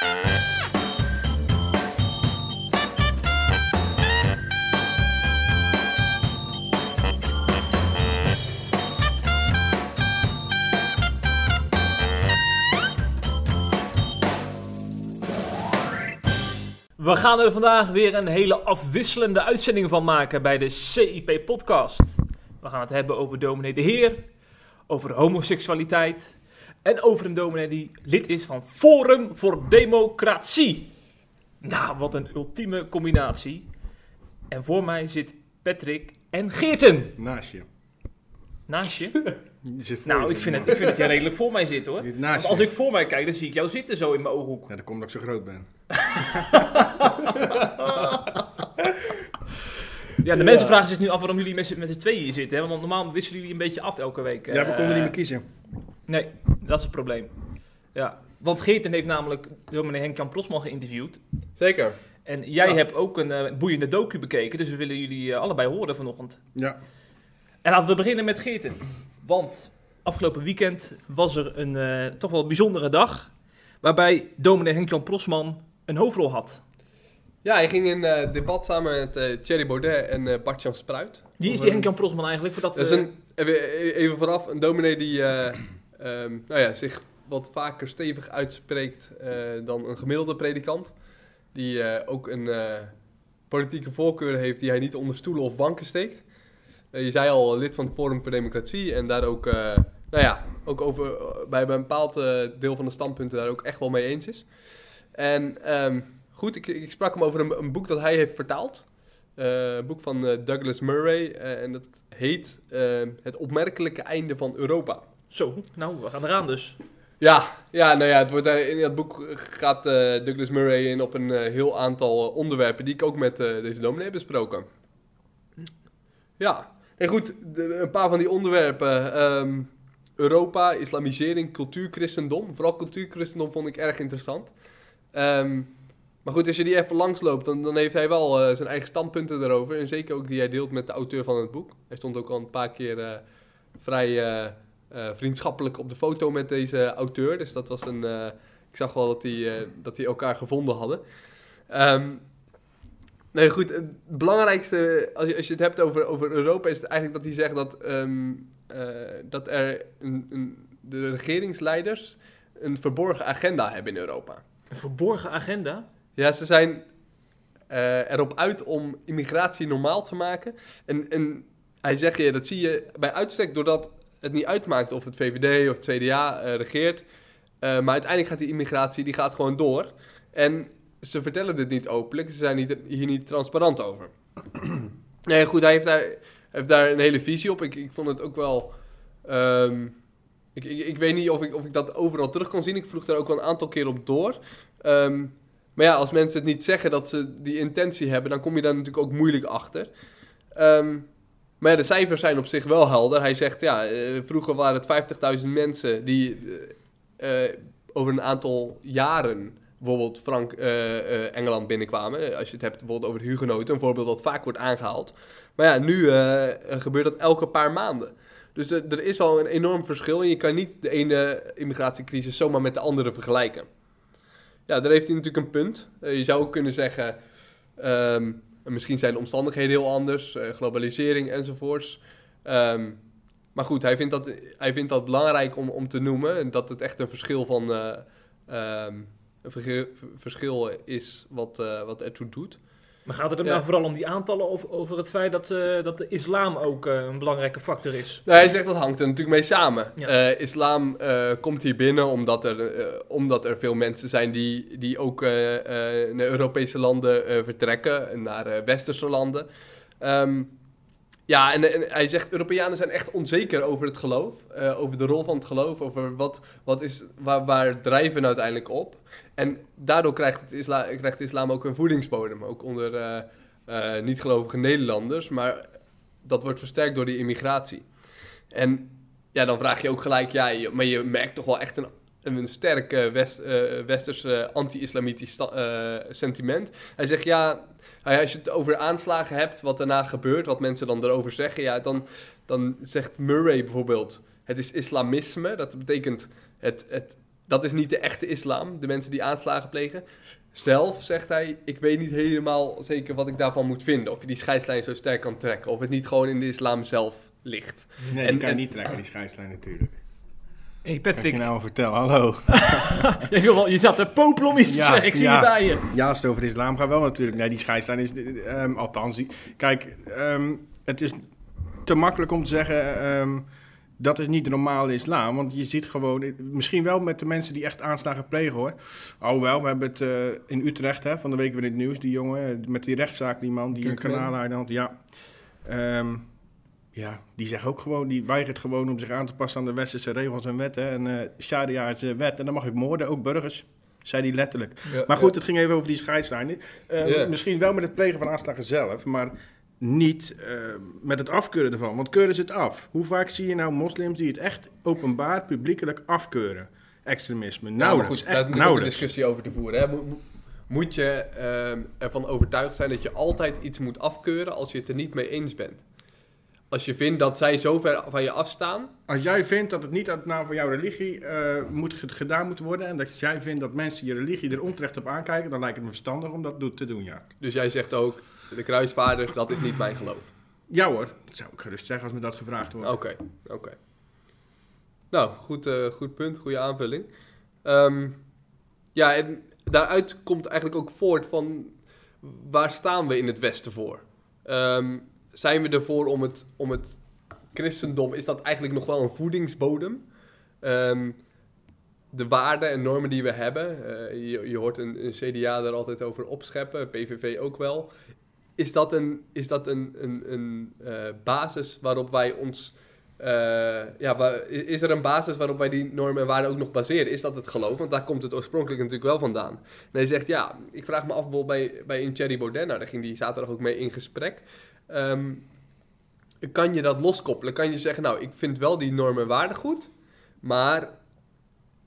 We gaan er vandaag weer een hele afwisselende uitzending van maken bij de CIP podcast. We gaan het hebben over dominee de Heer, over homoseksualiteit en over een dominee die lid is van Forum voor Democratie. Nou, wat een ultieme combinatie. En voor mij zit Patrick en Geerten. Naast je. Naast je? Je zit voor Nou, je, ik vind, het, ik vind dat jij redelijk voor mij zit hoor. Want als je. ik voor mij kijk, dan zie ik jou zitten zo in mijn ooghoek. Ja, dat komt omdat ik zo groot ben. Ja, de mensen vragen zich nu af waarom jullie met z'n tweeën hier zitten. Hè? Want normaal wisselen jullie een beetje af elke week. Ja, we Eh, konden niet meer kiezen. Nee, dat is het probleem. Ja, want Geerten heeft namelijk dominee Henk-Jan Prosman geïnterviewd. Zeker. En jij Ja. hebt ook een eh, boeiende docu bekeken, dus we willen jullie eh, allebei horen vanochtend. Ja. En laten we beginnen met Geerten. Want afgelopen weekend was er een eh, toch wel bijzondere dag, waarbij dominee Henk-Jan Prosman een hoofdrol had. Ja, hij ging in eh, debat samen met eh, Thierry Baudet en eh Bart-Jan Spruit. Wie is die Henk-Jan Prosman eigenlijk? Voordat Dat is we- een, even, even vooraf, een dominee die eh, ehm, nou ja, zich wat vaker stevig uitspreekt eh, dan een gemiddelde predikant. Die eh, ook een eh, politieke voorkeur heeft die hij niet onder stoelen of banken steekt. Je zei al, lid van het Forum voor Democratie en daar ook, nou ja, ook over, bij een bepaald deel van de standpunten daar ook echt wel mee eens is. En ehm, goed, ik, ik sprak hem over een, een boek dat hij heeft vertaald. Een boek van Douglas Murray. en dat heet eh, Het opmerkelijke einde van Europa. Zo, nou, we gaan eraan dus. Ja, ja, nou ja, het wordt, daar- in dat boek gaat eh, Douglas Murray in op een eh, heel aantal eh, onderwerpen die ik ook met eh, deze dominee heb besproken. Ja, en goed, een paar van die onderwerpen. ehm, Europa, islamisering, cultuurchristendom. Vooral cultuurchristendom vond ik erg interessant. Ehm, maar goed, als je die even langsloopt, dan, dan heeft hij wel eh, zijn eigen standpunten daarover. En zeker ook die hij deelt met de auteur van het boek. Hij stond ook al een paar keer eh, vrij eh, vriendschappelijk op de foto met deze auteur. Dus dat was een... eh, ik zag wel dat die, eh, dat die elkaar gevonden hadden. Ehm, nee, goed. Het belangrijkste, als je, als je het hebt over, over Europa, is het eigenlijk dat hij zegt dat, ehm, eh, dat er een, een, de regeringsleiders een verborgen agenda hebben in Europa. Een verborgen agenda? Ja, ze zijn erop uit om immigratie normaal te maken. En, en hij zegt je, dat zie je bij uitstek doordat het niet uitmaakt of het VVD of het CDA eh, regeert. Eh, maar uiteindelijk gaat die immigratie die gaat gewoon door. En ze vertellen dit niet openlijk, ze zijn niet, hier niet transparant over. nee, goed, hij heeft daar, heeft daar een hele visie op. Ik, ik vond het ook wel. ehm, ik, ik, weet niet of ik, of ik dat overal terug kon zien. Ik vroeg daar ook wel een aantal keer op door. Ehm, maar ja, als mensen het niet zeggen dat ze die intentie hebben, dan kom je daar natuurlijk ook moeilijk achter. Ehm, maar ja, de cijfers zijn op zich wel helder. Hij zegt, ja, eh, vroeger waren het 50.000 mensen die eh, eh, over een aantal jaren bijvoorbeeld Frank, eh, Engeland binnenkwamen. Als je het hebt bijvoorbeeld over de hugenoten, een voorbeeld dat vaak wordt aangehaald. Maar ja, nu gebeurt dat elke paar maanden. Dus er, is al een enorm verschil en je kan niet de ene immigratiecrisis zomaar met de andere vergelijken. Ja, daar heeft hij natuurlijk een punt. Je zou ook kunnen zeggen, ehm, misschien zijn de omstandigheden heel anders, eh, globalisering enzovoorts. Ehm, maar goed, hij vindt dat, hij vindt dat belangrijk om, om te noemen en dat het echt een verschil van eh, ehm, een verschil is wat, eh, wat ertoe doet. Maar gaat het hem Ja. nou vooral om die aantallen of over het feit dat, eh, dat de islam ook eh, een belangrijke factor is? Nou, hij zegt dat hangt er natuurlijk mee samen. Ja. Eh, islam komt hier binnen omdat er, omdat er veel mensen zijn die, die ook naar Europese landen vertrekken, en naar westerse landen. Ehm, ja, en, hij zegt Europeanen zijn echt onzeker over het geloof, eh, over de rol van het geloof, over wat, wat is, waar, waar drijven nou uiteindelijk op. En daardoor krijgt, het isla, krijgt de islam ook een voedingsbodem, ook onder eh, eh, niet-gelovige Nederlanders, maar dat wordt versterkt door die immigratie. En ja, dan vraag je ook gelijk, ja, maar je merkt toch wel echt een, een sterk west, eh, westers anti-islamitisch eh, sentiment. Hij zegt, ja, als je het over aanslagen hebt, wat daarna gebeurt, wat mensen dan erover zeggen, ja, dan, dan zegt Murray bijvoorbeeld, het is islamisme. Dat betekent het, het dat is niet de echte islam, de mensen die aanslagen plegen. Zelf zegt hij, ik weet niet helemaal zeker wat ik daarvan moet vinden. Of je die scheidslijn zo sterk kan trekken. Of het niet gewoon in de islam zelf ligt. Nee, En- die kan je en- niet trekken, die scheidslijn natuurlijk. Hey Wat kan Patrick, je nou vertellen? Hallo. je, wil wel- je zat er popelen om iets te zeggen. Ik zie ja. het bij je. Ja, als het over de islam gaat wel natuurlijk. Nee, die scheidslijn is... ehm, althans, kijk, ehm, het is te makkelijk om te zeggen... ehm, dat is niet de normale islam. Want je ziet gewoon... Misschien wel met de mensen die echt aanslagen plegen, hoor. Oh wel, we hebben het eh, in Utrecht, hè, van de week weer in het nieuws. Die jongen, eh, met die rechtszaak, die man, die een kanaal uit had. Ja. Ja, die zegt ook gewoon... Die weigert gewoon om zich aan te passen aan de westerse regels en wetten. En eh sharia is eh, wet. En dan mag ik moorden, ook burgers. Zei hij letterlijk. Maar goed, het ging even over die scheidslijn. Eh, Ja. Misschien wel met het plegen van aanslagen zelf, maar niet met het afkeuren ervan. Want keuren ze het af? Hoe vaak zie je nou moslims die het echt openbaar, publiekelijk afkeuren? Extremisme. Nou, maar goed, daar ook een discussie over te voeren. Hè? Mo- mo- Moet je ervan overtuigd zijn dat je altijd iets moet afkeuren als je het er niet mee eens bent? Als je vindt dat zij zo ver van je afstaan, Als jij vindt dat het niet uit naam van jouw religie eh, moet, ge- gedaan moet worden... en dat jij vindt dat mensen je religie er onterecht op aankijken... dan lijkt het me verstandig om dat te doen, ja. dus jij zegt ook, de kruisvaarders, dat is niet mijn geloof. Ja hoor, dat zou ik gerust zeggen als me dat gevraagd wordt. Oké, oké. Nou, goed, eh, goed punt, goede aanvulling. Ehm, ja, en daaruit komt eigenlijk ook voort van waar staan we in het Westen voor? Ehm, zijn we ervoor om het, om het christendom, is dat eigenlijk nog wel een voedingsbodem? Ehm, de waarden en normen die we hebben, eh, je, je hoort een, een CDA er altijd over opscheppen, PVV ook wel. Is dat een, is dat een, een, een eh, basis waarop wij ons. eh, ja, is er een basis waarop wij die normen en waarden ook nog baseren? Is dat het geloof? Want daar komt het oorspronkelijk natuurlijk wel vandaan. En hij zegt, ja, ik vraag me af bijvoorbeeld bij, bij een Thierry Baudet, nou, daar ging hij zaterdag ook mee in gesprek. Ehm, kan je dat loskoppelen? Kan je zeggen, nou, ik vind wel die normen en waarden goed, maar,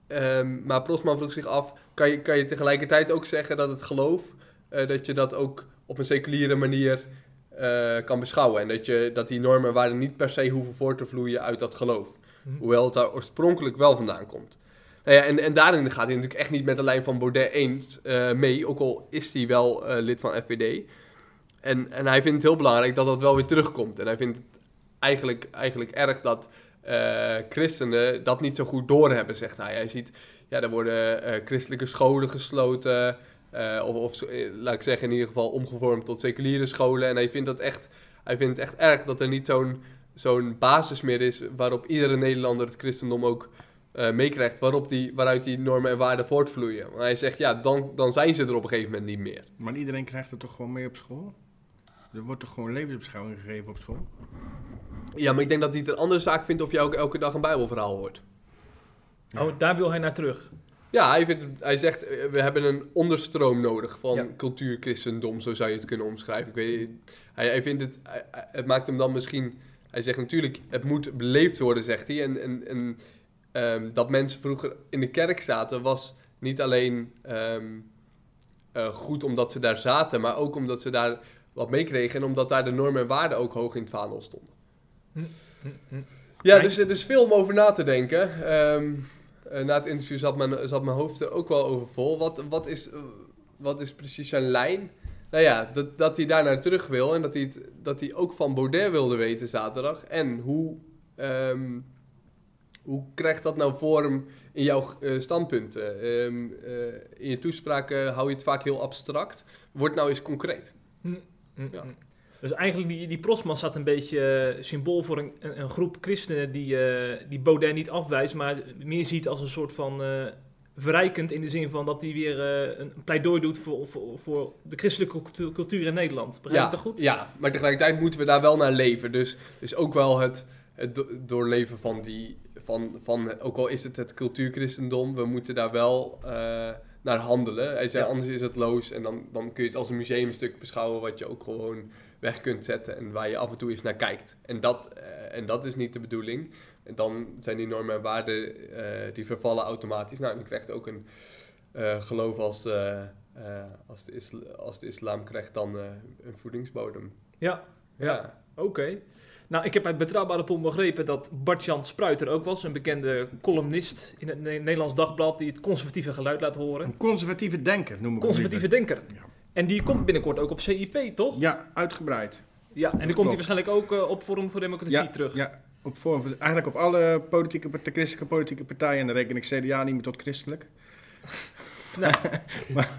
ehm, maar Prosman vroeg zich af, kan je, kan je tegelijkertijd ook zeggen dat het geloof, eh, dat je dat ook op een seculiere manier eh, kan beschouwen. En dat, je, dat die normen en waarden niet per se hoeven voor te vloeien uit dat geloof. Hm. Hoewel het daar oorspronkelijk wel vandaan komt. Nou ja, en, en daarin gaat hij natuurlijk echt niet met de lijn van Baudet eens eh, mee. Ook al is hij wel lid van FVD. En, en hij vindt het heel belangrijk dat dat wel weer terugkomt. En hij vindt het eigenlijk, eigenlijk erg dat eh, christenen dat niet zo goed doorhebben, zegt hij. Hij ziet, ja, er worden eh, christelijke scholen gesloten. eh, of, of laat ik zeggen, in ieder geval omgevormd tot seculiere scholen. En hij vindt, dat echt, hij vindt het echt erg dat er niet zo'n zo'n basis meer is waarop iedere Nederlander het christendom ook meekrijgt, waarop die, waaruit die normen en waarden voortvloeien. Maar hij zegt, ja, dan, dan zijn ze er op een gegeven moment niet meer. Maar iedereen krijgt het toch gewoon mee op school? Er wordt toch gewoon levensbeschouwing gegeven op school? Ja, maar ik denk dat hij het een andere zaak vindt of je ook elke dag een bijbelverhaal hoort. Oh, daar wil hij naar terug. Ja, hij, vindt, hij zegt, eh, we hebben een onderstroom nodig van Ja. cultuurchristendom, zo zou je het kunnen omschrijven. Ik weet, hij, hij vindt het, hij- het maakt hem dan misschien, hij zegt natuurlijk, het moet beleefd worden, zegt hij. En, en, en ehm, dat mensen vroeger in de kerk zaten, was niet alleen ehm, eh, goed omdat ze daar zaten, maar ook omdat ze daar wat meekregen en omdat daar de normen en waarden ook hoog in het vaandel stonden. Hm, hm, hm. Ja, dus er is veel om over na te denken. Ehm, eh, na het interview zat mijn, zat mijn hoofd er ook wel over vol. Wat, wat, is, eh, wat is precies zijn lijn? Nou ja, dat, dat hij daar naar terug wil en dat hij, het, dat hij ook van Baudet wilde weten zaterdag. En hoe, ehm, hoe krijgt dat nou vorm in jouw eh, standpunten? Ehm, eh, in je toespraken hou je het vaak heel abstract. Word nou eens concreet. Hm, hm, Ja. hm. Dus eigenlijk die, die Prosman staat een beetje eh, symbool voor een, een, een groep christenen die, eh, die Baudet niet afwijst, maar meer ziet als een soort van eh, verrijkend in de zin van dat hij weer een pleidooi doet voor, voor, voor de christelijke cultuur, cultuur in Nederland. Begrijp ik ja, dat goed? Ja, maar tegelijkertijd moeten we daar wel naar leven. Dus, dus ook wel het, het do- doorleven van die... Van, van, ook al is het het cultuurchristendom, we moeten daar wel naar handelen. Hij zei, Ja. anders is het loos en dan, dan kun je het als een museumstuk beschouwen... wat je ook gewoon weg kunt zetten en waar je af en toe eens naar kijkt. En dat, eh, en dat is niet de bedoeling. En dan zijn die normen en waarden, eh, die vervallen automatisch. Nou, en je krijgt ook een eh, geloof als, als, de als de islam krijgt dan een voedingsbodem. Ja, ja. Oké. Nou, ik heb uit Betrouwbare Bron begrepen dat Bart-Jan Spruit er ook was. Een bekende columnist in het Ne- Nederlands Dagblad die het conservatieve geluid laat horen. Een conservatieve denker noem ik hem Conservatieve denker. Ja. En die komt binnenkort ook op CIP, toch? Ja, uitgebreid. Ja, en dan komt hij waarschijnlijk ook eh, op Forum voor Democratie Ja, terug. ja op vorm eigenlijk op alle politieke, de christelijke politieke partijen. En dan reken ik CDA niet meer tot christelijk. Nee. maar,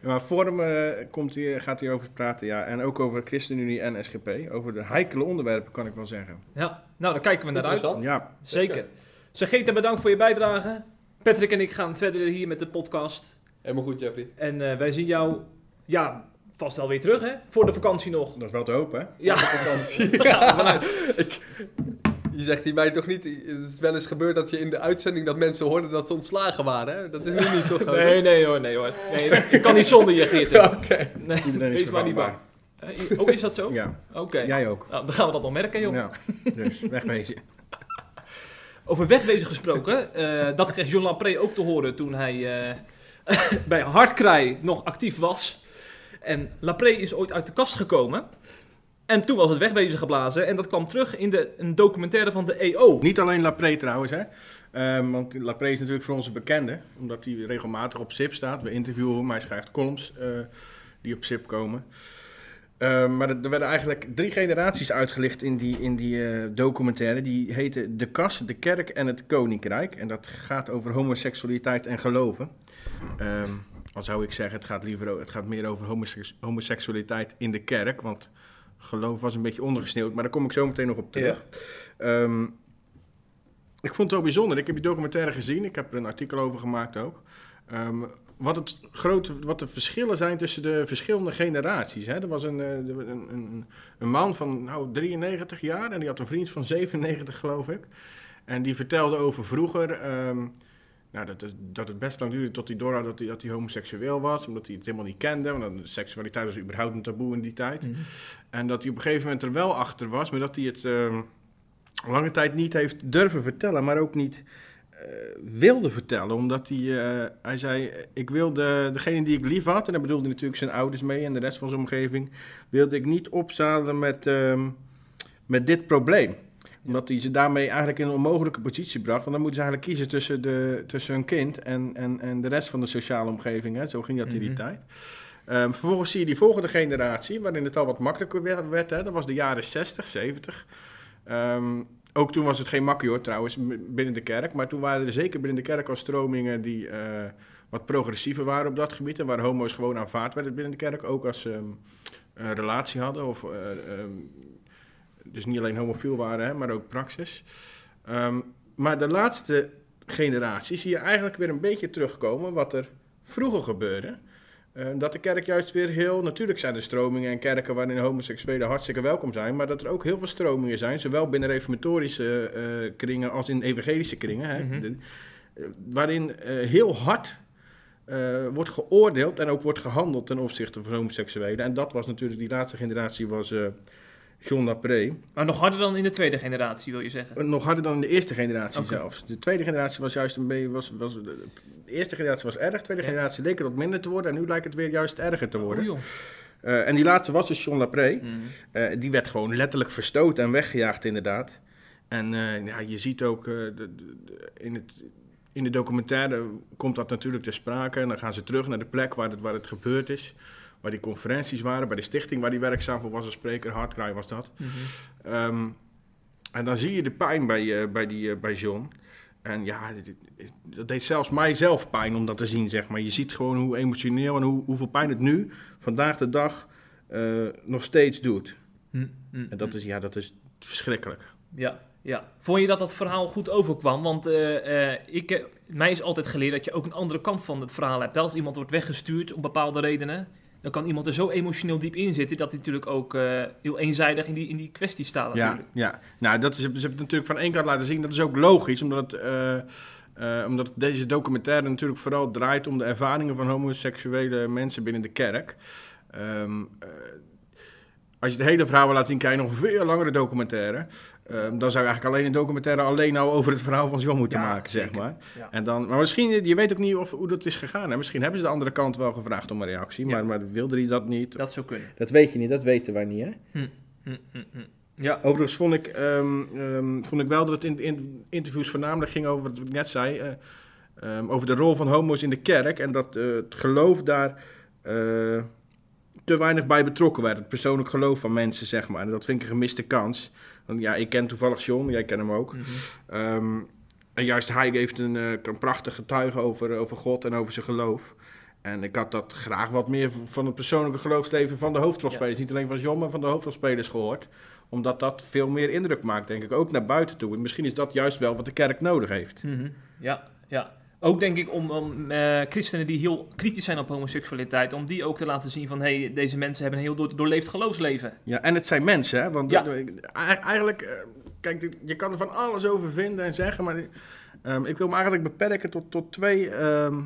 maar Forum eh, komt hier, gaat hij over praten, ja. En ook over ChristenUnie en SGP. Over de heikele onderwerpen, kan ik wel zeggen. Ja, nou, daar kijken we naar uit. Ja, Zeker. Zegeta, bedankt voor je bijdrage. Patrick en ik gaan verder hier met de podcast. Helemaal goed, Jeffrey. En eh, wij zien jou, ja, vast wel weer terug, hè? Voor de vakantie nog. dat is wel te hopen, hè? Ja, vakantie. gaan we vanuit. ik, je zegt hier mij toch niet... Het is wel eens gebeurd dat je in de uitzending... dat mensen hoorden dat ze ontslagen waren, hè? Dat is nu niet toch zo? Nee, nee hoor, nee hoor. Nee, ik kan niet zonder je, Geert. Oké. Nee, Iedereen is wees maar niet vervangbaar. Eh, Oh, is dat zo? Ja, Oké. jij ook. Nou, dan gaan we dat nog merken, joh. Ja, dus wegwezen. Over wegwezen gesproken, eh, dat kreeg John Lapré ook te horen toen hij eh, bij Hardkrij nog actief was. En Lapré is ooit uit de kast gekomen. En toen was het wegwezen geblazen. En dat kwam terug in de, een documentaire van de EO. Niet alleen Lapré trouwens, hè. Ehm, want Lapré is natuurlijk voor onze bekende, omdat hij regelmatig op SIP staat. We interviewen hem, hij schrijft columns eh, die op SIP komen. Ehm, maar er er werden eigenlijk drie generaties uitgelicht in die, in die eh, documentaire. Die heten De Kas, de Kerk en het Koninkrijk. En dat gaat over homoseksualiteit en geloven. Ehm, al zou ik zeggen, het gaat, liever, het gaat meer over homoseks- homoseksualiteit in de kerk. Want geloof was een beetje ondergesneeuwd, maar daar kom ik zo meteen nog op terug. Ehm, ik vond het wel bijzonder. Ik heb die documentaire gezien. Ik heb er een artikel over gemaakt ook. Ehm, wat, het grote, wat de verschillen zijn tussen de verschillende generaties. Hè. Er was een, eh, een, een, een man van nou, 93 jaar en die had een vriend van 97, geloof ik. En die vertelde over vroeger ehm, nou, dat, het, dat het best lang duurde tot hij doorhad dat hij, dat hij homoseksueel was. Omdat hij het helemaal niet kende. Want seksualiteit was überhaupt een taboe in die tijd. Mhm. En dat hij op een gegeven moment er wel achter was, maar dat hij het ehm, lange tijd niet heeft durven vertellen, maar ook niet eh, wilde vertellen. Omdat hij, eh, hij zei, ik wilde degene die ik lief had, en daar bedoelde hij natuurlijk zijn ouders mee en de rest van zijn omgeving, wilde ik niet opzadelen met, ehm, met dit probleem. Omdat hij ze daarmee eigenlijk in een onmogelijke positie bracht. Want dan moeten ze eigenlijk kiezen tussen, de, tussen hun kind en, en, en de rest van de sociale omgeving. Hè. Zo ging dat in die Mhm. tijd. Ehm, vervolgens zie je die volgende generatie, waarin het al wat makkelijker werd. werd hè. Dat was de jaren 60, 70. Ehm, ook toen was het geen makkie hoor, trouwens, binnen de kerk. Maar toen waren er zeker binnen de kerk al stromingen die eh, wat progressiever waren op dat gebied. En waar homo's gewoon aanvaard werden binnen de kerk. Ook als ze ehm, een relatie hadden. Of, eh, dus niet alleen homofiel waren, hè, maar ook praxis. Ehm, maar de laatste generatie zie je eigenlijk weer een beetje terugkomen wat er vroeger gebeurde. Eh, dat de kerk juist weer heel... Natuurlijk zijn er stromingen en kerken waarin homoseksuelen hartstikke welkom zijn. Maar dat er ook heel veel stromingen zijn. Zowel binnen reformatorische eh, kringen als in evangelische kringen. Hè, Mhm. de- waarin eh, heel hard eh, wordt geoordeeld en ook wordt gehandeld ten opzichte van homoseksuelen. En dat was natuurlijk, die laatste generatie was John Lapré. Maar nog harder dan in de tweede generatie, wil je zeggen? Eh, Nog harder dan in de eerste generatie zelfs. De tweede generatie was juist een beetje... Was, was, de eerste generatie was erg, de tweede Ja. generatie leek het wat minder te worden. En nu lijkt het weer juist erger te worden. Oh. Eh, en die laatste was dus John Lapré. Mhm. Eh, die werd gewoon letterlijk verstoten en weggejaagd inderdaad. En ja, je ziet ook de, de- de- in, het, in de documentaire komt dat natuurlijk ter sprake. En dan gaan ze terug naar de plek waar het, waar het gebeurd is. Waar die conferenties waren, bij de stichting waar die werkzaam voor was als spreker. Hardcry was dat. Mhm. Ehm, en dan zie je de pijn bij, eh, bij, die, eh, bij John. En ja, dat deed zelfs mijzelf pijn om dat te zien, zeg maar. Je ziet gewoon hoe emotioneel en hoe, hoeveel pijn het nu, vandaag de dag, eh, nog steeds doet. Mhm. En dat is, ja, dat is verschrikkelijk. Ja, ja. Vond je dat dat verhaal goed overkwam? Want ik, mij is altijd geleerd dat je ook een andere kant van het verhaal hebt. Als iemand wordt weggestuurd om bepaalde redenen, dan kan iemand er zo emotioneel diep in zitten dat hij natuurlijk ook eh, heel eenzijdig in die, in die kwestie staat. Ja, Natuurlijk. ja. Nou, dat is, ze hebben het natuurlijk van één kant laten zien. Dat is ook logisch, omdat, het, eh, eh, omdat deze documentaire natuurlijk vooral draait om de ervaringen van homoseksuele mensen binnen de kerk. Ehm, eh, als je het hele verhaal wil laten zien, krijg je nog een veel langere documentaire. Ehm, dan zou je eigenlijk alleen een documentaire alleen nou over het verhaal van John moeten Ja, maken, zeg maar. Ja. En dan, maar misschien, je weet ook niet of, hoe dat is gegaan. Hè? Misschien hebben ze de andere kant wel gevraagd om een reactie, Ja. maar, maar wilde hij dat niet? Dat zou kunnen. Dat weet je niet, dat weten wij niet, hè? Hm, hm, hm. Ja. Overigens vond ik, ehm, ehm, vond ik wel dat het in, in interviews voornamelijk ging over wat ik net zei. ehm, over de rol van homo's in de kerk. En dat eh, het geloof daar eh, te weinig bij betrokken werd. Het persoonlijk geloof van mensen, zeg maar. En dat vind ik een gemiste kans. Want ja, ik ken toevallig John, jij kent hem ook. Mhm. Ehm, en juist hij heeft een, eh, een prachtig getuige over, over God en over zijn geloof. En ik had dat graag wat meer van het persoonlijke geloofsleven van de hoofdrolspelers. Niet alleen van John, maar van de hoofdrolspelers gehoord. Omdat dat veel meer indruk maakt, denk ik. Ook naar buiten toe. En misschien is dat juist wel wat de kerk nodig heeft. Mhm. Ja, ja. Ook denk ik om, om eh, christenen die heel kritisch zijn op homoseksualiteit, om die ook te laten zien van, hé, hey, deze mensen hebben een heel door, doorleefd geloofsleven. Ja, en het zijn mensen, hè? Want Ja. de- de- e- eigenlijk, eh, kijk, je kan er van alles over vinden en zeggen, maar ehm, ik wil me eigenlijk beperken tot, tot twee, ehm,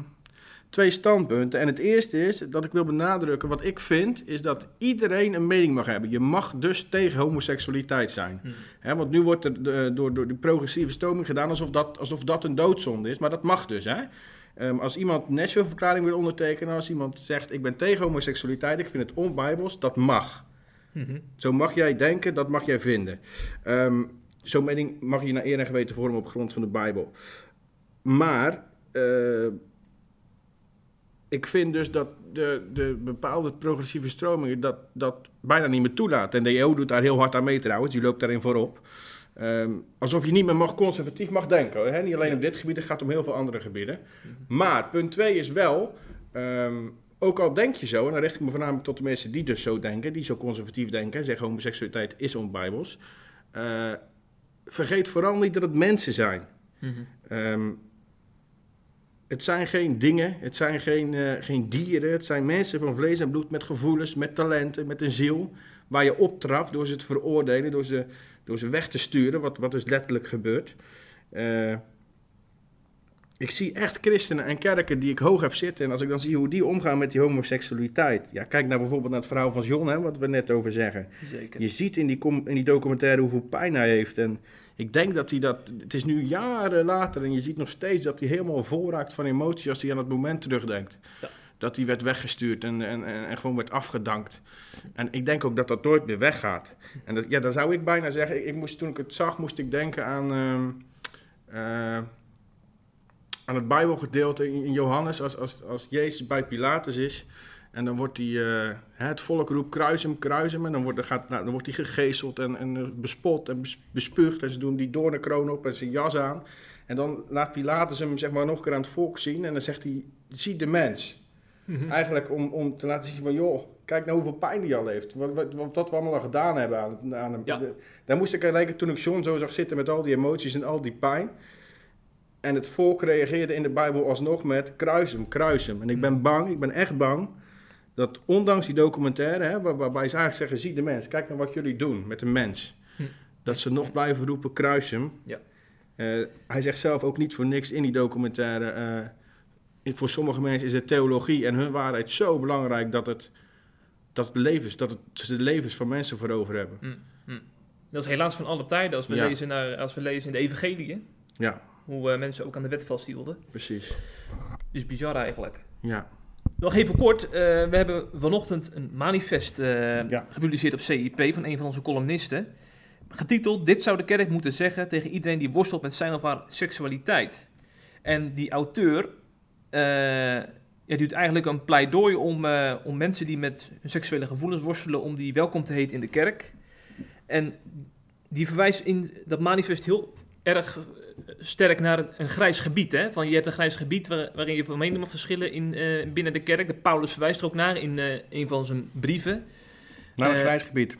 twee standpunten. En het eerste is dat ik wil benadrukken, wat ik vind, is dat iedereen een mening mag hebben. Je mag dus tegen homoseksualiteit zijn. Hè, want nu wordt er de- door, door de progressieve stroming gedaan alsof dat, alsof dat een doodzonde is, maar dat mag dus, hè? Ehm, als iemand een Nashville-verklaring wil ondertekenen, als iemand zegt ik ben tegen homoseksualiteit, ik vind het onbijbels, dat mag. Mhm. Zo mag jij denken, dat mag jij vinden. Ehm Zo'n mening mag je naar eer en geweten vormen op grond van de Bijbel. Maar eh, ik vind dus dat de, de bepaalde progressieve stromingen dat, dat bijna niet meer toelaat. En de EO doet daar heel hard aan mee trouwens, die loopt daarin voorop. Ehm, alsof je niet meer mag conservatief mag denken. Hè? Niet alleen op dit gebied, het gaat om heel veel andere gebieden. Maar punt twee is wel, ehm, ook al denk je zo, en dan richt ik me voornamelijk tot de mensen die dus zo denken, die zo conservatief denken, zeggen homoseksualiteit is onbijbels. Eh vergeet vooral niet dat het mensen zijn. Mhm. Ehm, het zijn geen dingen, het zijn geen, eh, geen dieren, het zijn mensen van vlees en bloed met gevoelens, met talenten, met een ziel, waar je optrapt door ze te veroordelen, door ze, door ze weg te sturen, wat, wat dus letterlijk gebeurt. Eh, ik zie echt christenen en kerken die ik hoog heb zitten. En als ik dan zie hoe die omgaan met die homoseksualiteit. Ja, kijk nou bijvoorbeeld naar het verhaal van John, hè, wat we net over zeggen. Zeker. Je ziet in die, in die documentaire hoeveel pijn hij heeft. En ik denk dat hij dat. Het is nu jaren later en je ziet nog steeds dat hij helemaal vol raakt van emoties als hij aan het moment terugdenkt. Ja. Dat hij werd weggestuurd en, en, en, en gewoon werd afgedankt. En ik denk ook dat dat nooit meer weggaat. En dat, ja, dan zou ik bijna zeggen, ik, ik moest, toen ik het zag, moest ik denken aan, ehm, eh, aan het Bijbelgedeelte in, in Johannes, als, als, als Jezus bij Pilatus is. En dan wordt hij, eh, het volk roept kruis hem, kruis hem. En dan wordt, dan gaat, nou, dan wordt hij gegezeld en, en eh, bespot en bes- bespuugd. En ze doen die doornenkroon op en zijn jas aan. En dan laat Pilatus hem zeg maar, nog een keer aan het volk zien. En dan zegt hij, zie de mens. Mhm. Eigenlijk om, om te laten zien van, joh, kijk nou hoeveel pijn hij al heeft. Wat, wat, wat, we allemaal al gedaan hebben aan, aan hem. Ja. Daar moest ik denken toen ik John zo zag zitten met al die emoties en al die pijn. En het volk reageerde in de Bijbel alsnog met kruis hem, kruis hem. En ik ben bang, ik ben echt bang, dat ondanks die documentaire, hè, waar- waarbij ze eigenlijk zeggen, zie de mens, kijk naar wat jullie doen met de mens. Hm. Dat ze nog blijven roepen, kruis hem. Ja. Eh, hij zegt zelf ook niet voor niks in die documentaire. eh, voor sommige mensen is de theologie en hun waarheid zo belangrijk dat het, dat het levens, dat het ze de levens van mensen voor over hebben. Mm, mm. Dat is helaas van alle tijden. Als we, Ja. lezen, naar, als we lezen in de evangeliën, Ja, hoe eh, mensen ook aan de wet vasthielden. precies. Dus bizar eigenlijk. Ja, Nog even kort, eh, we hebben vanochtend een manifest eh, Ja. gepubliceerd op CIP van een van onze columnisten. Getiteld, dit zou de kerk moeten zeggen tegen iedereen die worstelt met zijn of haar seksualiteit. En die auteur eh, ja, doet eigenlijk een pleidooi om, om mensen die met hun seksuele gevoelens worstelen, om die welkom te heten in de kerk. En die verwijst in dat manifest heel erg sterk naar een, grijs gebied. Hè? Van je hebt een grijs gebied waar- waarin je van mening mag verschillen in, eh, binnen de kerk. De Paulus verwijst er ook naar in eh, een van zijn brieven. naar een Eh, grijs gebied.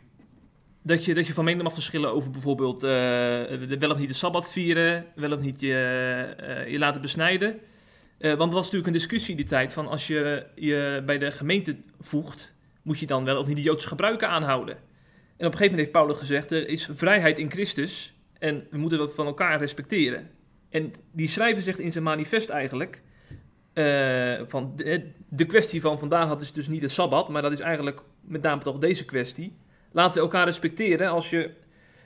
Dat je, dat je van mening mag verschillen over bijvoorbeeld wel of niet de Sabbat vieren, wel of niet je, je laten besnijden. Want er was natuurlijk een discussie in die tijd van als je je bij de gemeente voegt, moet je dan wel of niet de Joodse gebruiken aanhouden. En op een gegeven moment heeft Paulus gezegd, er is vrijheid in Christus en we moeten dat van elkaar respecteren. En die schrijver zegt in zijn manifest eigenlijk, eh, van de, de kwestie van vandaag had is dus niet de Sabbat, maar dat is eigenlijk met name toch deze kwestie. Laten we elkaar respecteren als je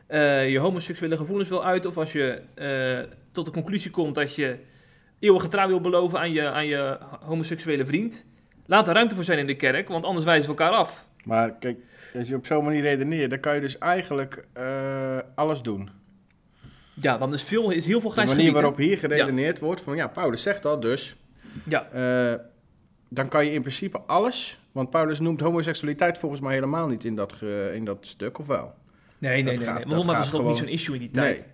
eh, je homoseksuele gevoelens wil uiten of als je eh, tot de conclusie komt dat je eeuwige trouw wil beloven aan je, aan je homoseksuele vriend. Laat er ruimte voor zijn in de kerk, want anders wijzen we elkaar af. Maar kijk, als je op zo'n manier redeneert, dan kan je dus eigenlijk eh, alles doen. Ja, dan is, veel, is heel veel De grijs manier gebied, hè? waarop hier geredeneerd wordt, van ja, Paulus zegt dat dus. Ja, eh, dan kan je in principe alles, want Paulus noemt homoseksualiteit volgens mij helemaal niet in dat, ge- in dat stuk, of wel? nee, nee, nee. gaat- nee. dat Waarom was gaat het ook niet zo'n issue in die tijd?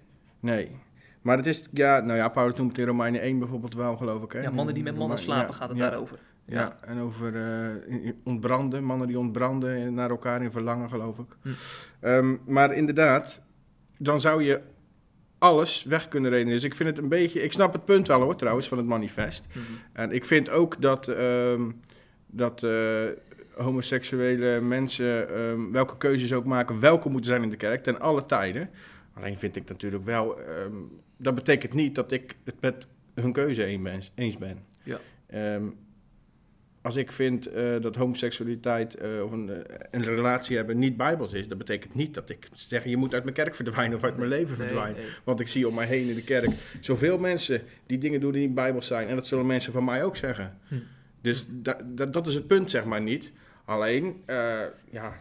Nee, nee. Maar het is, ja, nou ja, Paulus noemt het in Romeinen 1 bijvoorbeeld wel, geloof ik. Hè? Ja, mannen die met mannen slapen ja, gaat het ja, daarover. Ja, en over eh, ontbranden, mannen die ontbranden naar elkaar in verlangen, geloof ik. Hm. Ehm, maar inderdaad, dan zou je alles weg kunnen redenen. Dus ik vind het een beetje, ik snap het punt wel hoor, trouwens, van het manifest. Mhm. En ik vind ook dat, ehm, dat eh, homoseksuele mensen, ehm, welke keuzes ook maken, welkom moeten zijn in de kerk, ten alle tijden. Alleen vind ik natuurlijk wel, ehm, dat betekent niet dat ik het met hun keuze een ben- eens ben. Ja. Als ik vind eh, dat homoseksualiteit eh, of een, eh, een relatie hebben niet bijbels is, dat betekent niet dat ik zeg je moet uit mijn kerk verdwijnen of uit mijn leven verdwijnen. nee. Want ik zie om mij heen in de kerk zoveel mensen die dingen doen die niet bijbels zijn. En dat zullen mensen van mij ook zeggen. Hm. Dus da- da- dat is het punt, zeg maar niet. Alleen, ja,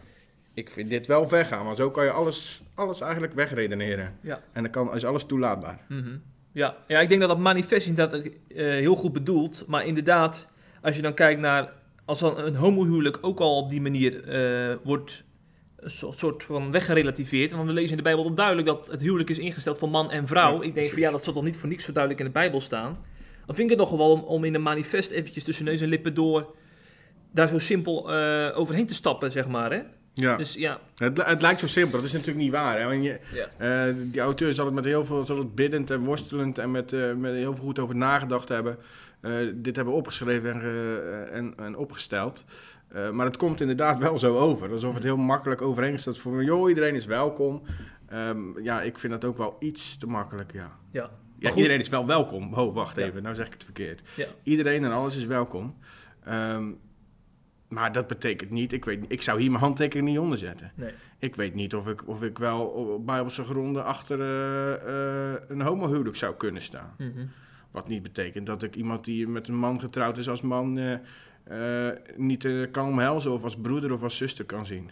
ik vind dit wel weggaan. Want zo kan je alles, alles eigenlijk wegredeneren. Ja. En dan kan, is alles toelaatbaar. Mhm. Ja. ja, ik denk dat dat manifest inderdaad eh, heel goed bedoeld. Maar inderdaad, als je dan kijkt naar... Als dan een homohuwelijk ook al op die manier eh, wordt een so- soort van weggerelativeerd. Want we lezen in de Bijbel duidelijk dat het huwelijk is ingesteld voor man en vrouw. Ja, ik denk van ja, dat zal toch niet voor niks zo duidelijk in de Bijbel staan. Dan vind ik het nog wel om, om in een manifest eventjes tussen neus en lippen door... daar zo simpel eh, overheen te stappen, zeg maar. Hè? Ja. Dus ja, Het, het lijkt zo simpel, dat is natuurlijk niet waar. Hè? Want je, Ja. eh, die auteur zal het met heel veel zal het biddend en worstelend en met, met heel veel goed over nagedacht hebben. Eh, dit hebben opgeschreven en, ge- en, en opgesteld. Eh, maar het komt inderdaad wel zo over. Alsof het heel makkelijk overeengesteld is voor joh, iedereen is welkom. Ehm, ja, ik vind dat ook wel iets te makkelijk, ja. ja. Iedereen is wel welkom. Oh, wacht Ja. even, nou zeg ik het verkeerd. Ja. Iedereen en alles is welkom. Ehm, maar dat betekent niet, ik, weet, ik zou hier mijn handtekening niet onder zetten. Nee. Ik weet niet of ik, of ik wel op bijbelse gronden achter eh, eh, een homohuwelijk zou kunnen staan. Mhm. Wat niet betekent dat ik iemand die met een man getrouwd is als man eh, eh, niet eh, kan omhelzen of als broeder of als zuster kan zien.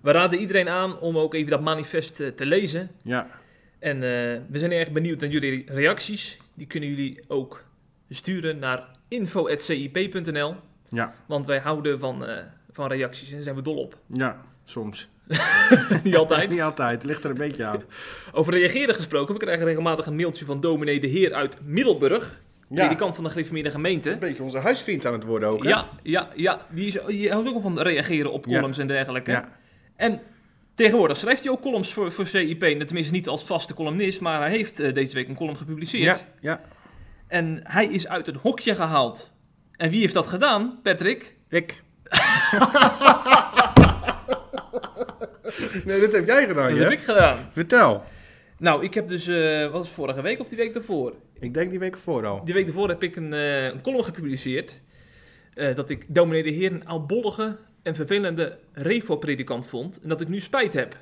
We raden iedereen aan om ook even dat manifest te lezen. Ja, En we zijn erg benieuwd naar jullie reacties. Die kunnen jullie ook sturen naar info.cip.nl. ja, Want wij houden van, van reacties en daar zijn we dol op. ja, soms. Niet altijd. Niet altijd, het ligt er een beetje aan. Over reageren gesproken. We krijgen regelmatig een mailtje van dominee de Heer uit Middelburg. Ja, Die kant van de gereformeerde gemeente. een beetje onze huisvriend aan het worden ook, hè? Ja, ja, ja. Die, is, die houdt ook al van reageren op Ja. columns en dergelijke. Ja, En tegenwoordig schrijft hij ook columns voor, voor CIP. Tenminste niet als vaste columnist, maar hij heeft eh, deze week een column gepubliceerd. ja, ja. En hij is uit een hokje gehaald. En wie heeft dat gedaan, Patrick? Ik. nee, dit heb jij gedaan, dat heb ik gedaan. Vertel. Nou, ik heb dus, eh, wat was het vorige week of die week daarvoor? Ik denk die week ervoor al. Die week daarvoor heb ik een, eh, een column gepubliceerd. eh, dat ik dominee de Heer een oudbollige en vervelende revo-predikant vond. En dat ik nu spijt heb.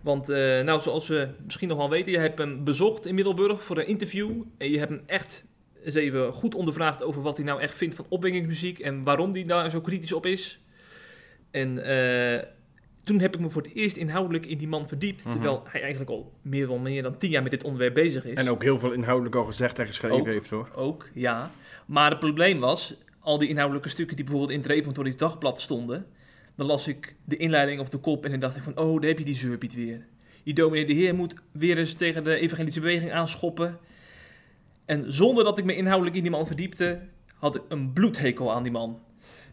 Want, eh, nou, zoals we misschien nog wel weten, je hebt hem bezocht in Middelburg voor een interview. En je hebt hem echt eens even goed ondervraagd over wat hij nou echt vindt van opwekkingsmuziek. En waarom hij daar zo kritisch op is. En eh, toen heb ik me voor het eerst inhoudelijk in die man verdiept. Mhm. Terwijl hij eigenlijk al meer dan meer dan tien jaar met dit onderwerp bezig is. En ook heel veel inhoudelijk al gezegd en geschreven Ook. heeft, hoor. Ook, ja. Maar het probleem was, al die inhoudelijke stukken die bijvoorbeeld in het Reformatorisch Dagblad stonden, dan las ik de inleiding of de kop en dan dacht ik van, oh, daar heb je die zeurpiet weer. Die dominee de Heer moet weer eens tegen de evangelische beweging aanschoppen. En zonder dat ik me inhoudelijk in die man verdiepte, had ik een bloedhekel aan die man.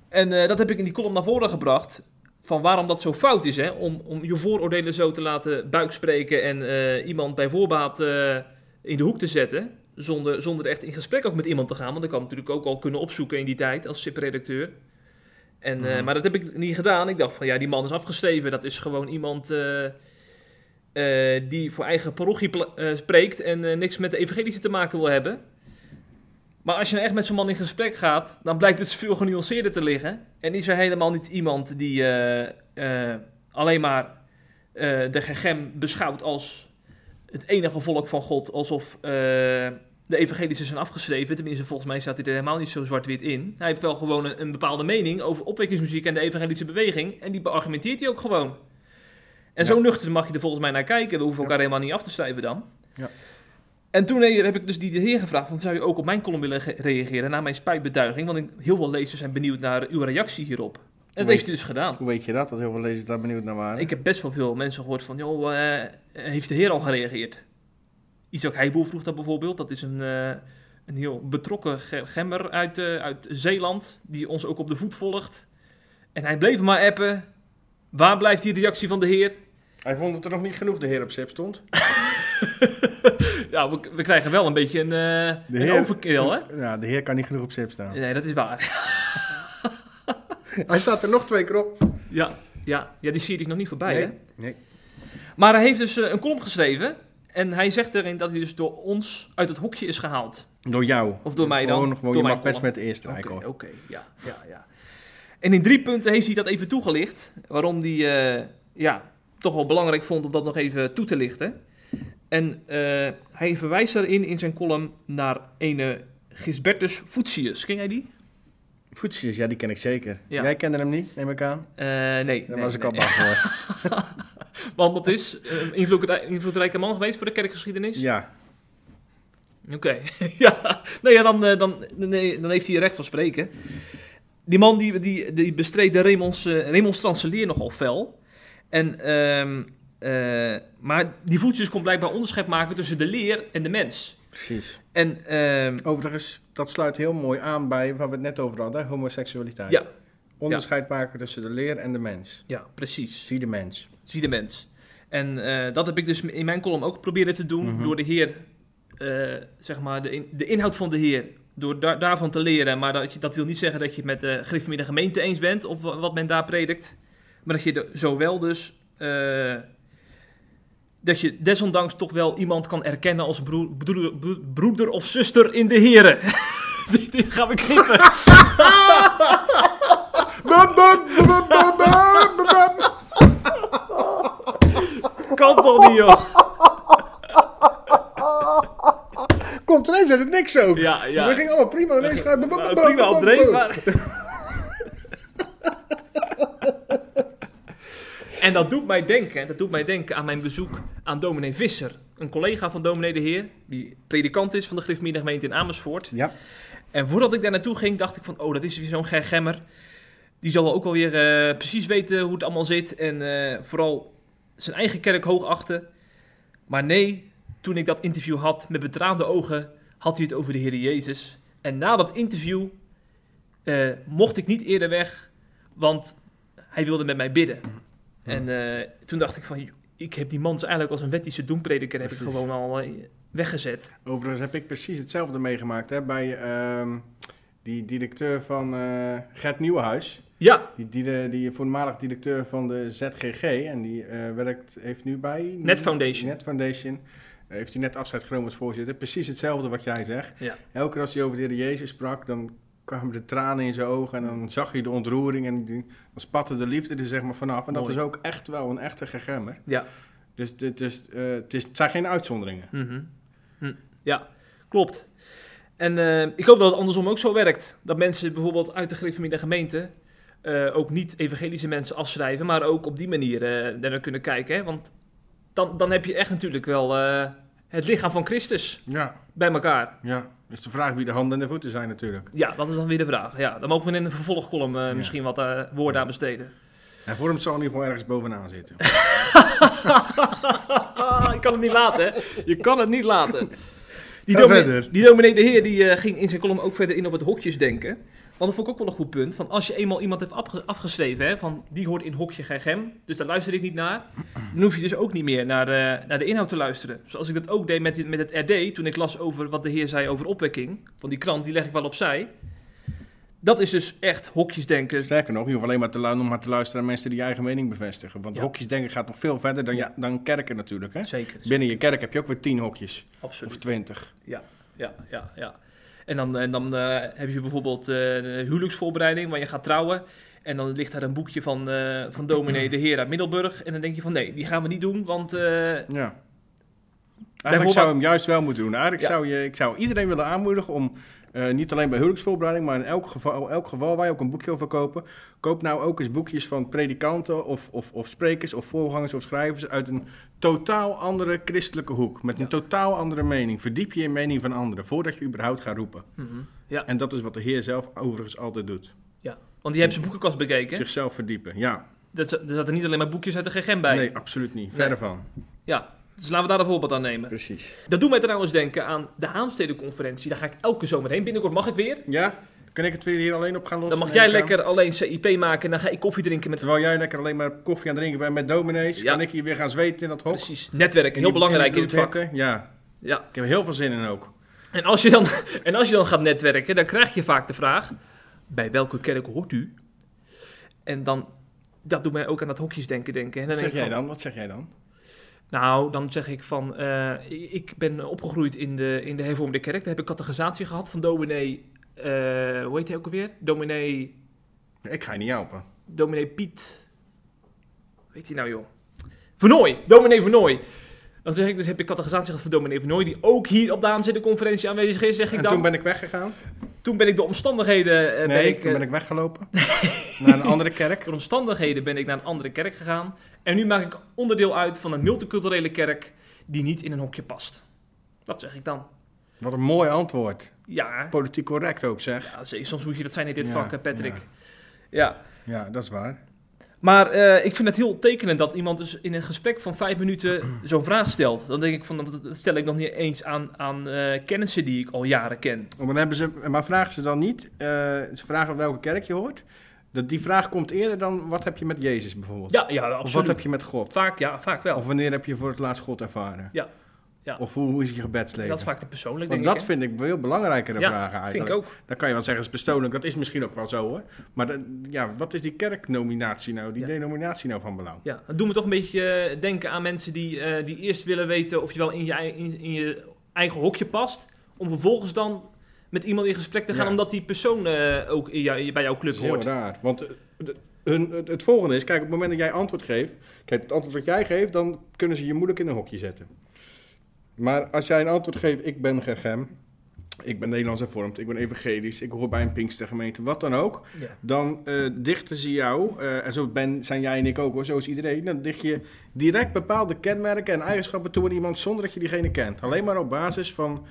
En eh, dat heb ik in die column naar voren gebracht, van waarom dat zo fout is, hè? Om, om je vooroordelen zo te laten buikspreken en eh, iemand bij voorbaat eh, in de hoek te zetten zonder, zonder echt in gesprek ook met iemand te gaan. Want ik had natuurlijk ook al kunnen opzoeken in die tijd als SIP-redacteur. En, eh, Mhm. maar dat heb ik niet gedaan. Ik dacht van ja, die man is afgeschreven. Dat is gewoon iemand die voor eigen parochie spreekt en niks met de evangelische te maken wil hebben. Maar als je nou echt met zo'n man in gesprek gaat, dan blijkt het veel genuanceerder te liggen. En is er helemaal niet iemand die eh, eh, alleen maar eh, de gegem beschouwt als het enige volk van God. Alsof de evangelische zijn afgeschreven. Tenminste, volgens mij staat hij er helemaal niet zo zwart-wit in. Hij heeft wel gewoon een, een bepaalde mening over opwekkingsmuziek en de evangelische beweging. En die beargumenteert hij ook gewoon. En Ja. zo nuchter mag je er volgens mij naar kijken. We hoeven elkaar helemaal niet af te schrijven dan. Ja. En toen he- heb ik dus die de heer gevraagd, van, zou je ook op mijn column willen ge- reageren, na mijn spijtbetuiging? Want ik- heel veel lezers zijn benieuwd naar uw reactie hierop. En dat heeft hij dus gedaan. Hoe weet je dat? Dat heel veel lezers daar benieuwd naar waren. Ik heb best wel veel mensen gehoord van, joh, eh, heeft de heer al gereageerd? Isaac Heijboel vroeg dat bijvoorbeeld. Dat is een, eh, een heel betrokken ge- gemmer uit, eh, uit Zeeland, die ons ook op de voet volgt. En hij bleef maar appen. Waar blijft die reactie van de heer? Hij vond dat er nog niet genoeg de heer op zep stond. ja, we, we krijgen wel een beetje een, De een heer- overkill, hè? Ja, de heer kan niet genoeg op zep staan. Nee, dat is waar. Hij staat er nog twee keer op. ja, ja, ja, die serie is nog niet voorbij, nee. hè? nee. Maar hij heeft dus eh, een column geschreven. En hij zegt erin dat hij dus door ons uit het hokje is gehaald. Door jou. Of door mij dan? Gewoon, gewoon, Door je mag best met de eerste Oké, oké, ja, ja, ja. En in drie punten heeft hij dat even toegelicht. Waarom hij eh, ja, toch wel belangrijk vond om dat nog even toe te lichten. En eh, hij verwijst daarin in zijn column naar ene Gisbertus Voetius. Ken jij die? Voetjes, ja, die ken ik zeker. Ja. Jij kende hem niet, neem ik aan? Eh, nee. Daar nee, was ik nee. al bang voor. Want dat is eh, een invloedrij- invloedrijke man geweest voor de kerkgeschiedenis? Ja, Oké, ja. Nou ja, dan, eh, dan, nee, dan heeft hij recht van spreken. Die man die, die, die bestreed de remons, eh, remonstrantse leer nogal fel. En, ehm, eh, maar die voetjes kon blijkbaar onderscheid maken tussen de leer en de mens. precies. En ehm, Overigens, dat sluit heel mooi aan bij waar we het net over hadden, homoseksualiteit. ja, Onderscheid maken tussen de leer en de mens. ja, precies. Zie de mens. Zie de mens. En eh, dat heb ik dus in mijn column ook proberen te doen. Mhm. Door de Heer, eh, zeg maar, de, in- de inhoud van de Heer, door da- daarvan te leren. Maar dat, je, dat wil niet zeggen dat je het met de gereformeerde gemeente eens bent. Of wa- wat men daar predikt. Maar dat je er zowel dus. Dat je desondanks toch wel iemand kan erkennen als broer, broeder, broer- broeder of zuster in de Here. dit, dit gaan we knippen. kan toch niet, joh. Komt ineens uit het niks ook. Ja, ja. Dat ging allemaal prima. Ineens ga je... Prima opdreef, maar... en dat doet mij denken, dat doet mij denken aan mijn bezoek aan dominee Visser. Een collega van dominee de Heer, die predikant is van de gemeente in Amersfoort. Ja, En voordat ik daar naartoe ging, dacht ik van, oh, dat is weer zo'n gergemmer. Die zal wel ook alweer eh precies weten hoe het allemaal zit. En eh, vooral zijn eigen kerk hoog achten. Maar nee, toen ik dat interview had met betraande ogen, had hij het over de Heer Jezus. En na dat interview eh, mocht ik niet eerder weg, want hij wilde met mij bidden. En eh, toen dacht ik van, ik heb die man dus eigenlijk als een wettische doemprediker heb ik gewoon al eh, weggezet. overigens heb ik precies hetzelfde meegemaakt hè, bij ehm, die directeur van eh Gert Nieuwenhuis. Ja, Die, die, de, die voormalig directeur van de ZGG en die werkt, heeft nu bij... Net Foundation. Net Foundation. Heeft hij net afscheid genomen als voorzitter. Precies hetzelfde wat jij zegt. ja. Elke keer als hij over de Heer Jezus sprak, dan kwamen de tranen in zijn ogen en dan zag je de ontroering en die, dan spatte de liefde er zeg maar vanaf. En dat is ook echt wel een echte gegemmer. ja. Dus dit is, eh, het, is, het zijn geen uitzonderingen. Mhm. Hm. Ja, klopt. En eh, ik hoop dat het andersom ook zo werkt. Dat mensen bijvoorbeeld uit de gereformeerde gemeente eh, ook niet evangelische mensen afschrijven, maar ook op die manier naar kunnen kijken. Hè? Want dan, dan heb je echt natuurlijk wel het lichaam van Christus Ja, bij elkaar. ja. Dus de vraag wie de handen en de voeten zijn natuurlijk. Ja, dat is dan weer de vraag. Ja, dan mogen we in een vervolgcolumn eh, misschien wat eh, woorden aan besteden. En voor hem zal in ieder geval ergens bovenaan zitten. ik kan het niet laten, hè? Je kan het niet laten. Die, dominee, die dominee de Heer die, eh, ging in zijn column ook verder in op het hokjes denken. Want dat vond ik ook wel een goed punt. Van als je eenmaal iemand hebt afge- afgeschreven, hè, van die hoort in hokje GGM, dus daar luister ik niet naar. Dan hoef je dus ook niet meer naar, de- naar de inhoud te luisteren. Zoals ik dat ook deed met, met het RD, toen ik las over wat de Heer zei over opwekking. Van die krant, die leg ik wel opzij. Dat is dus echt hokjes denken. Sterker nog, je hoeft alleen maar te, maar te luisteren naar mensen die je eigen mening bevestigen. Want Ja. hokjes denken gaat nog veel verder dan, Ja. dan kerken natuurlijk. Hè? Zeker, Binnen je kerk heb je ook weer tien hokjes. absoluut. Of twintig. Ja, ja, ja, ja. En dan, en dan eh, heb je bijvoorbeeld eh, de huwelijksvoorbereiding, waar je gaat trouwen. En dan ligt daar een boekje van, eh, van dominee de Heer uit Middelburg. En dan denk je van nee, die gaan we niet doen, want eh, Ja. Eigenlijk zou je hem juist wel moeten doen. Eigenlijk Ja. zou je, ik zou iedereen willen aanmoedigen om, eh, niet alleen bij huwelijksvoorbereiding, maar in elk geval, elk geval waar je ook een boekje over kopen, koop nou ook eens boekjes van predikanten of, of, of sprekers of voorgangers of schrijvers uit een totaal andere christelijke hoek. Met Ja. een totaal andere mening. Verdiep je in mening van anderen voordat je überhaupt gaat roepen. Mhm. Ja, En dat is wat de Heer zelf overigens altijd doet. ja. Want die hebt zijn boekenkast bekeken. Zichzelf verdiepen. Ja, Er er zaten niet alleen maar boekjes uit de GGM bij. nee, absoluut niet. Verre van. Ja, dus laten we daar een voorbeeld aan nemen. Precies. Dat doet mij trouwens denken aan de Haamstede-conferentie. Daar ga ik elke zomer heen. Binnenkort mag ik weer. Ja? Kan ik het weer hier alleen op gaan lossen? Dan mag jij lekker alleen CIP maken en dan ga ik koffie drinken met... Terwijl jij lekker alleen maar koffie aan het drinken bent met dominees, Ja. kan ik hier weer gaan zweten in dat hok. Precies, netwerken. Heel belangrijk in het vak. Ja, Ja. ik heb er heel veel zin in ook. En als, je dan, en als je dan gaat netwerken, dan krijg je vaak de vraag... Bij welke kerk hoort u? En dan... Dat doet mij ook aan dat hokjes denken denken. En dan Wat zeg jij dan? Wat zeg jij dan? Nou, dan zeg ik van... eh, ik ben opgegroeid in de, in de hervormde kerk. Daar heb ik catechisatie gehad van dominee... eh, hoe heet hij ook alweer? Dominee... Ik ga je niet helpen. Dominee Piet. Weet hij nou, joh? Vernooy, dominee Vernooy. Dan zeg ik dus, heb ik catechisatie gehad van dominee Vernooy, die ook hier op de AMC conferentie aanwezig is, zeg ik En dan. toen ben ik weggegaan. Toen ben ik de omstandigheden... eh, ben nee, ik, toen eh, ben ik weggelopen. naar een andere kerk. Door omstandigheden ben ik naar een andere kerk gegaan. En nu maak ik onderdeel uit van een multiculturele kerk die niet in een hokje past. Dat zeg ik dan. Wat een mooi antwoord. Ja, Politiek correct ook zeg. ja soms moet je dat zijn in dit Ja, vak, Patrick. ja. ja. Ja, dat is waar. Maar eh, ik vind het heel tekenend dat iemand dus in een gesprek van vijf minuten zo'n vraag stelt. Dan denk ik van, dat stel ik nog niet eens aan, aan eh, kennissen die ik al jaren ken. Maar, dan hebben ze, maar vragen ze dan niet, eh, ze vragen welke kerk je hoort. Dat die vraag komt eerder dan wat heb je met Jezus bijvoorbeeld. Ja, ja, of wat absoluut. heb je met God. Vaak, ja, vaak wel. Of wanneer heb je voor het laatst God ervaren. Ja, ja. Of hoe, hoe is je gebedsleven. dat is vaak te persoonlijk, Want denk dat ik. vind ik veel belangrijkere Ja, vragen eigenlijk. vind ik ook. Dan kan je wel zeggen, het is persoonlijk. Dat is misschien ook wel zo hoor. Maar ja, wat is die kerknominatie nou, die Ja. denominatie nou van belang? Ja, dat doet me toch een beetje eh, denken aan mensen die, eh, die eerst willen weten of je wel in je, in, in je eigen hokje past. Om vervolgens dan met iemand in gesprek te gaan, omdat die persoon eh, ook in jou- bij jouw club is heel hoort. raar. Want de- hun, het, het volgende is, kijk, op het moment dat jij antwoord geeft, kijk, het antwoord wat jij geeft, dan kunnen ze je moeilijk in een hokje zetten. Maar als jij een antwoord geeft, ik ben Gergem, ik ben Nederlands hervormd, ik ben evangelisch, ik hoor bij een Pinkstergemeente, wat dan ook, Ja. dan eh, dichten ze jou, eh, en zo ben, zijn jij en ik ook hoor, zo is iedereen, dan dicht je direct bepaalde kenmerken en eigenschappen toe aan iemand zonder dat je diegene kent. Alleen maar op basis van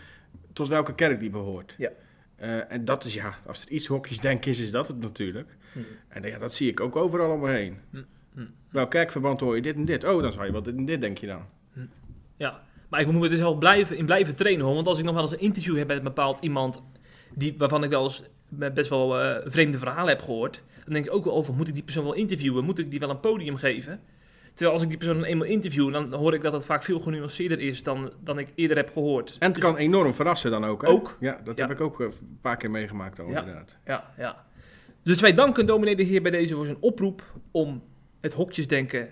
tot welke kerk die behoort. Ja. Eh, en dat is ja, als er iets hokjes denken is, is dat het natuurlijk. Hm. En ja, dat zie ik ook overal om me heen. Hm, hm. Welk kerkverband hoor je dit en dit? Oh, dan zou je wel dit en dit, denk je dan. Ja, maar ik moet er dus wel blijven, in blijven trainen hoor. Want als ik nog wel eens een interview heb met een bepaald iemand die, waarvan ik wel eens met best wel eh, vreemde verhalen heb gehoord, dan denk ik ook wel over, moet ik die persoon wel interviewen? Moet ik die wel een podium geven? Terwijl als ik die persoon dan eenmaal interview, dan hoor ik dat het vaak veel genuanceerder is dan, dan ik eerder heb gehoord. En het kan enorm verrassen dan ook, hè? Ook. Ja, dat Ja. heb ik ook eh, een paar keer meegemaakt al, Ja. inderdaad. Ja, ja. Dus wij danken dominee de Heer bij deze voor zijn oproep om het hokjesdenken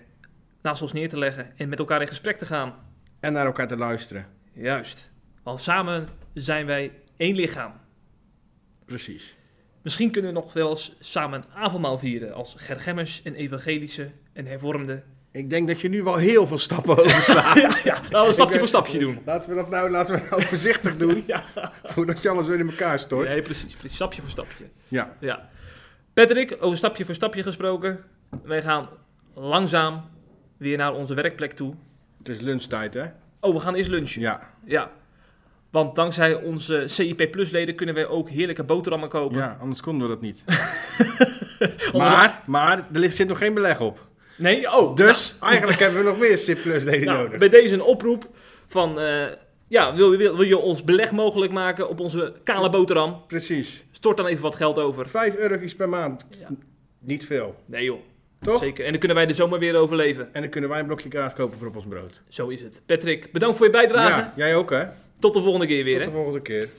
naast ons neer te leggen en met elkaar in gesprek te gaan. En naar elkaar te luisteren. Juist. Want samen zijn wij één lichaam. Precies. Misschien kunnen we nog wel eens samen een avondmaal vieren als Gergemmers en evangelische en hervormde. Ik denk dat je nu wel heel veel stappen overslaat. ja, ja, laten we stapje voor stapje doen. Laten we dat nou, laten we nou voorzichtig doen, Ja, voordat je alles weer in elkaar stort. nee, precies, precies. Stapje voor stapje. Ja. Ja. Patrick, over stapje voor stapje gesproken. Wij gaan langzaam weer naar onze werkplek toe. Het is lunchtijd, hè? Oh, we gaan eerst lunchen. Ja. Ja. Want dankzij onze CIP Plus leden kunnen wij ook heerlijke boterhammen kopen. ja, anders konden we dat niet. maar, maar, er ligt- zit nog geen beleg op. Nee? Oh. Dus, eigenlijk hebben we nog meer C plus leden nou, nodig. bij deze een oproep van... eh, ja, wil, je- wil, wil je ons beleg mogelijk maken op onze kale boterham? Precies. Stort dan even wat geld over. Vijf euro's per maand. Ja. Niet veel. Nee joh, toch? Zeker. En dan kunnen wij de zomer weer overleven. En dan kunnen wij een blokje kaas kopen voor op ons brood. Zo is het. Patrick, bedankt voor je bijdrage. Ja, jij ook hè. Tot de volgende keer weer. Tot de volgende keer.